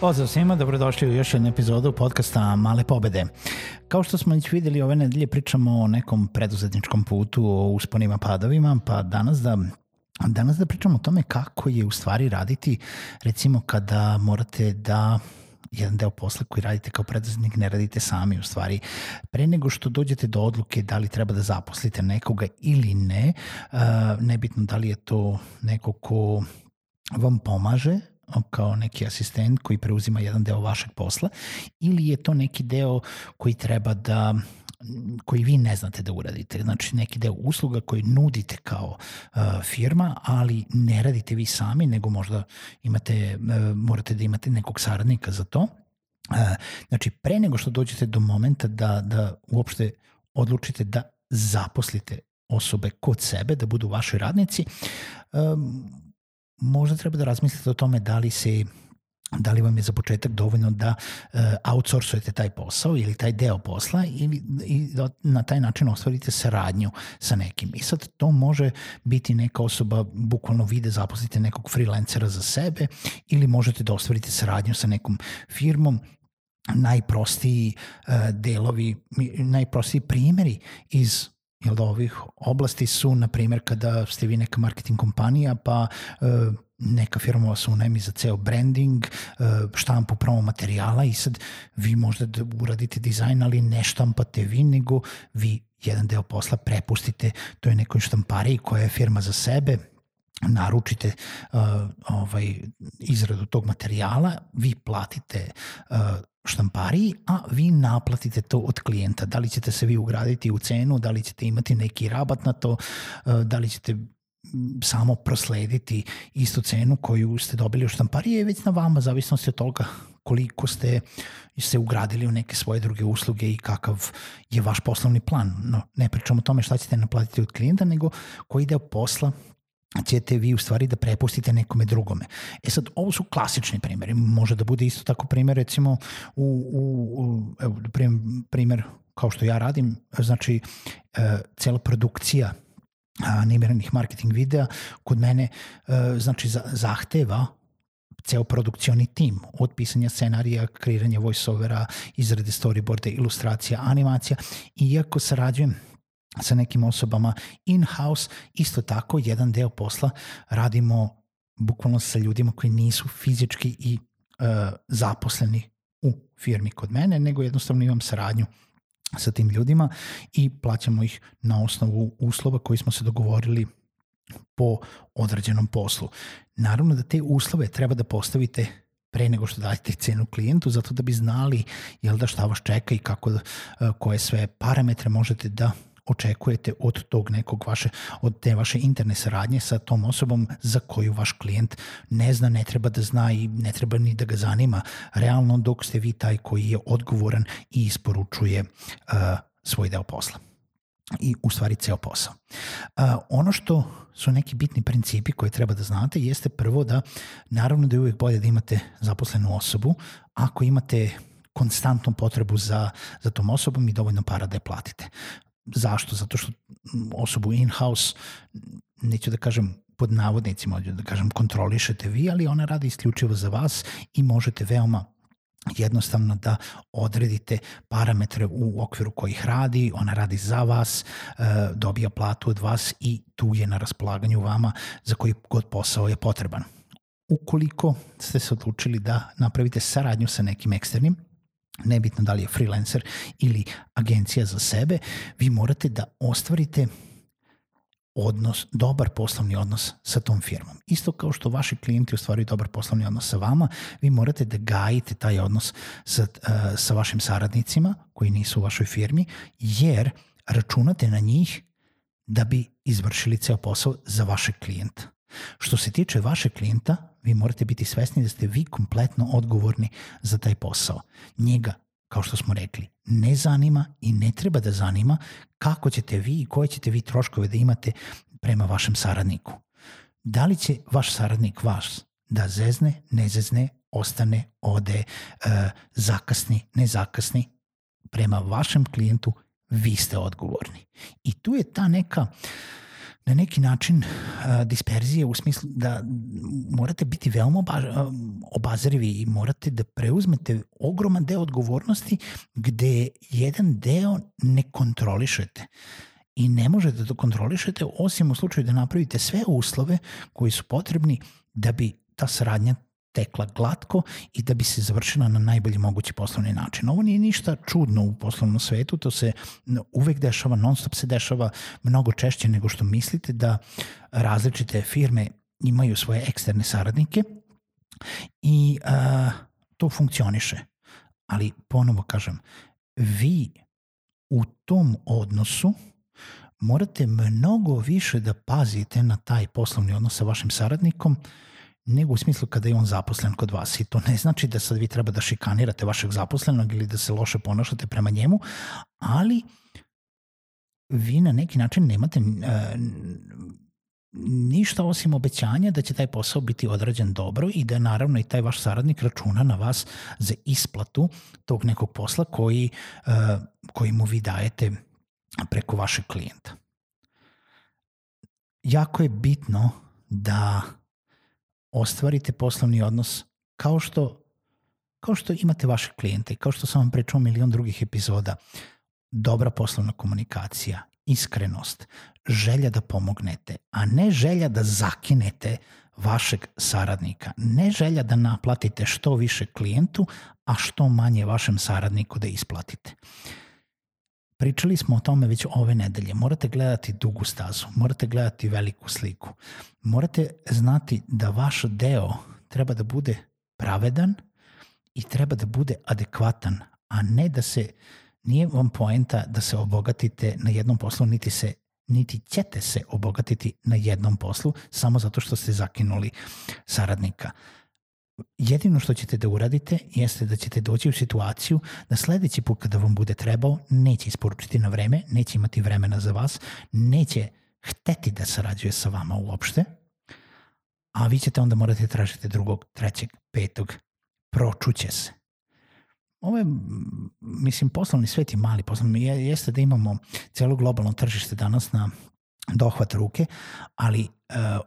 Pozdrav svima, dobrodošli u još jednu epizodu podcasta Male pobede. Kao što smo već videli, ove nedelje pričamo o nekom preduzetničkom putu, o usponima padovima, pa danas da Danas da pričamo o tome kako je u stvari raditi, recimo kada morate da jedan deo posla koji radite kao preduzetnik ne radite sami u stvari. Pre nego što dođete do odluke da li treba da zaposlite nekoga ili ne, nebitno da li je to neko ko vam pomaže kao neki asistent koji preuzima jedan deo vašeg posla ili je to neki deo koji treba da koji vi ne znate da uradite. Znači neki deo usluga koji nudite kao uh, firma, ali ne radite vi sami, nego možda imate, uh, morate da imate nekog saradnika za to. Uh, znači pre nego što dođete do momenta da, da uopšte odlučite da zaposlite osobe kod sebe, da budu vaši radnici, um, možda treba da razmislite o tome da li se da li vam je za početak dovoljno da uh, outsourcujete taj posao ili taj deo posla ili, i da na taj način ostvarite saradnju sa nekim. I sad to može biti neka osoba, bukvalno vi da zaposlite nekog freelancera za sebe ili možete da ostvarite saradnju sa nekom firmom najprostiji uh, delovi, najprostiji primeri iz jel da ovih oblasti su, na primjer, kada ste vi neka marketing kompanija, pa e, neka firma vas unajmi za ceo branding, e, štampu promo materijala i sad vi možda da uradite dizajn, ali ne štampate vi, nego vi jedan deo posla prepustite toj nekoj štampariji koja je firma za sebe, naručite uh, ovaj izradu tog materijala, vi platite uh, štampariji, a vi naplatite to od klijenta. Da li ćete se vi ugraditi u cenu, da li ćete imati neki rabat na to, uh, da li ćete samo proslediti istu cenu koju ste dobili u štampariji je već na vama, zavisnosti od toga koliko ste se ugradili u neke svoje druge usluge i kakav je vaš poslovni plan. No, ne pričamo o tome šta ćete naplatiti od klijenta, nego koji deo posla ćete vi u stvari da prepustite nekome drugome. E sad, ovo su klasični primjeri. Može da bude isto tako primjer, recimo, u, u, u evo, primjer kao što ja radim, znači, e, cela produkcija animiranih marketing videa kod mene e, znači zahteva ceo produkcioni tim, od pisanja scenarija, kreiranja voiceovera, izrade storyboarda, ilustracija, animacija. Iako sarađujem sa nekim osobama in-house, isto tako jedan deo posla radimo bukvalno sa ljudima koji nisu fizički i uh, zaposleni u firmi kod mene, nego jednostavno imam saradnju sa tim ljudima i plaćamo ih na osnovu uslova koji smo se dogovorili po određenom poslu. Naravno da te uslove treba da postavite pre nego što dajete cenu klijentu, zato da bi znali jel da šta vas čeka i kako, uh, koje sve parametre možete da očekujete od tog nekog vaše, od te vaše interne saradnje sa tom osobom za koju vaš klijent ne zna, ne treba da zna i ne treba ni da ga zanima realno dok ste vi taj koji je odgovoran i isporučuje uh, svoj deo posla i u stvari ceo posao. Uh, ono što su neki bitni principi koje treba da znate jeste prvo da naravno da je uvijek bolje da imate zaposlenu osobu ako imate konstantnu potrebu za, za tom osobom i dovoljno para da je platite. Zašto? Zato što osobu in-house, neću da kažem pod navodnicima, da kažem kontrolišete vi, ali ona radi isključivo za vas i možete veoma jednostavno da odredite parametre u okviru kojih radi, ona radi za vas, e, dobija platu od vas i tu je na raspolaganju vama za koji god posao je potreban. Ukoliko ste se odlučili da napravite saradnju sa nekim eksternim, nebitno da li je freelancer ili agencija za sebe, vi morate da ostvarite odnos, dobar poslovni odnos sa tom firmom. Isto kao što vaši klijenti ostvaruju dobar poslovni odnos sa vama, vi morate da gajite taj odnos sa, uh, sa vašim saradnicima koji nisu u vašoj firmi, jer računate na njih da bi izvršili ceo posao za vašeg klijenta. Što se tiče vašeg klijenta, vi morate biti svesni da ste vi kompletno odgovorni za taj posao. Njega, kao što smo rekli, ne zanima i ne treba da zanima kako ćete vi i koje ćete vi troškove da imate prema vašem saradniku. Da li će vaš saradnik vas da zezne, ne zezne, ostane, ode, e, zakasni, ne zakasni, prema vašem klijentu vi ste odgovorni. I tu je ta neka na neki način uh, disperzije u smislu da morate biti veoma oba, uh, obazrivi i morate da preuzmete ogroman deo odgovornosti gde jedan deo ne kontrolišete. I ne možete da kontrolišete osim u slučaju da napravite sve uslove koji su potrebni da bi ta saradnja tekla glatko i da bi se završila na najbolji mogući poslovni način. Ovo nije ništa čudno u poslovnom svetu, to se uvek dešava, non stop se dešava mnogo češće nego što mislite da različite firme imaju svoje eksterne saradnike i a, to funkcioniše. Ali ponovo kažem, vi u tom odnosu morate mnogo više da pazite na taj poslovni odnos sa vašim saradnikom nego u smislu kada je on zaposlen kod vas i to ne znači da sad vi treba da šikanirate vašeg zaposlenog ili da se loše ponašate prema njemu, ali vi na neki način nemate uh, ništa osim obećanja da će taj posao biti odrađen dobro i da naravno i taj vaš saradnik računa na vas za isplatu tog nekog posla koji, uh, koji mu vi dajete preko vašeg klijenta. Jako je bitno da ostvarite poslovni odnos kao što, kao što imate vaše klijente, kao što sam vam pričao milion drugih epizoda. Dobra poslovna komunikacija, iskrenost, želja da pomognete, a ne želja da zakinete vašeg saradnika. Ne želja da naplatite što više klijentu, a što manje vašem saradniku da isplatite. Pričali smo o tome već ove nedelje. Morate gledati dugu stazu, morate gledati veliku sliku. Morate znati da vaš deo treba da bude pravedan i treba da bude adekvatan, a ne da se, nije vam poenta da se obogatite na jednom poslu, niti se niti ćete se obogatiti na jednom poslu samo zato što ste zakinuli saradnika jedino što ćete da uradite jeste da ćete doći u situaciju da sledeći put kada vam bude trebao neće isporučiti na vreme, neće imati vremena za vas, neće hteti da sarađuje sa vama uopšte, a vi ćete onda morati da tražiti drugog, trećeg, petog, pročuće se. Ovo je, mislim, poslovni svet je mali poslovni, jeste da imamo celo globalno tržište danas na dohvat ruke, ali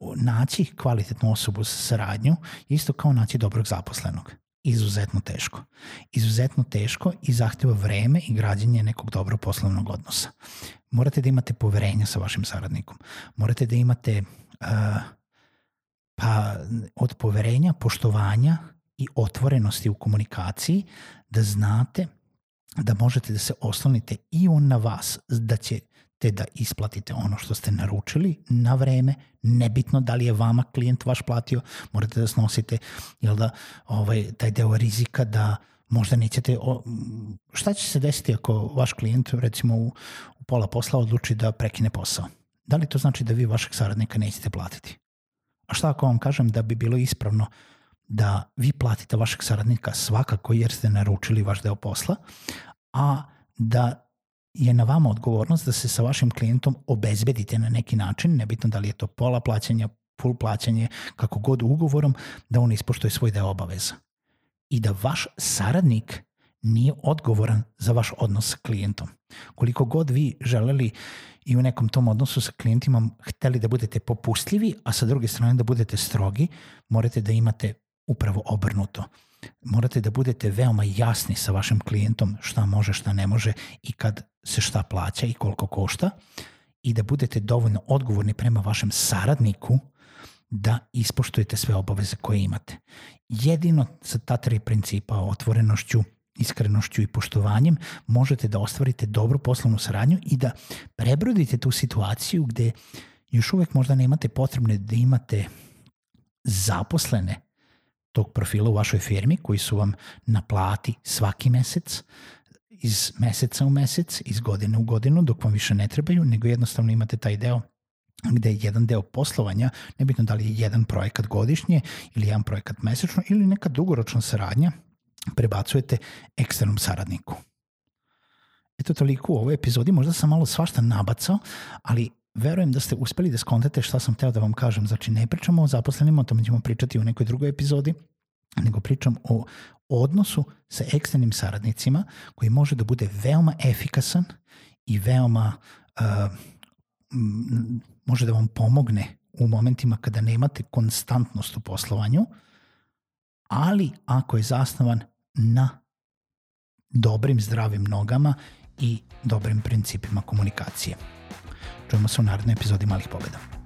uh, naći kvalitetnu osobu sa saradnju isto kao naći dobrog zaposlenog. Izuzetno teško. Izuzetno teško i zahteva vreme i građenje nekog dobrog poslovnog odnosa. Morate da imate poverenja sa vašim saradnikom. Morate da imate uh, pa od poverenja, poštovanja i otvorenosti u komunikaciji da znate da možete da se oslonite i on na vas, da će te da isplatite ono što ste naručili na vreme, nebitno da li je vama klijent vaš platio, morate da snosite jel da, ovaj, taj deo rizika da možda nećete, o, šta će se desiti ako vaš klijent recimo u, u pola posla odluči da prekine posao? Da li to znači da vi vašeg saradnika nećete platiti? A šta ako vam kažem da bi bilo ispravno da vi platite vašeg saradnika svakako jer ste naručili vaš deo posla, a da je na vama odgovornost da se sa vašim klijentom obezbedite na neki način, nebitno da li je to pola plaćanja, full plaćanje, kako god ugovorom, da on ispoštuje svoj deo obaveza. I da vaš saradnik nije odgovoran za vaš odnos sa klijentom. Koliko god vi želeli i u nekom tom odnosu sa klijentima hteli da budete popustljivi, a sa druge strane da budete strogi, morate da imate upravo obrnuto morate da budete veoma jasni sa vašim klijentom šta može, šta ne može i kad se šta plaća i koliko košta i da budete dovoljno odgovorni prema vašem saradniku da ispoštujete sve obaveze koje imate. Jedino sa ta tri principa otvorenošću, iskrenošću i poštovanjem možete da ostvarite dobru poslovnu saradnju i da prebrodite tu situaciju gde još uvek možda nemate potrebne da imate zaposlene tog profila u vašoj firmi koji su vam na plati svaki mesec, iz meseca u mesec, iz godine u godinu, dok vam više ne trebaju, nego jednostavno imate taj deo gde je jedan deo poslovanja, nebitno da li je jedan projekat godišnje ili jedan projekat mesečno ili neka dugoročna saradnja, prebacujete eksternom saradniku. Eto toliko u ovoj epizodi, možda sam malo svašta nabacao, ali verujem da ste uspeli da skontate šta sam teo da vam kažem. Znači, ne pričamo o zaposlenima, o tome ćemo pričati u nekoj drugoj epizodi, nego pričam o odnosu sa eksternim saradnicima koji može da bude veoma efikasan i veoma uh, može da vam pomogne u momentima kada nemate konstantnost u poslovanju, ali ako je zasnovan na dobrim zdravim nogama i dobrim principima komunikacije. Čujemo se u narednoj epizodi Malih pobeda.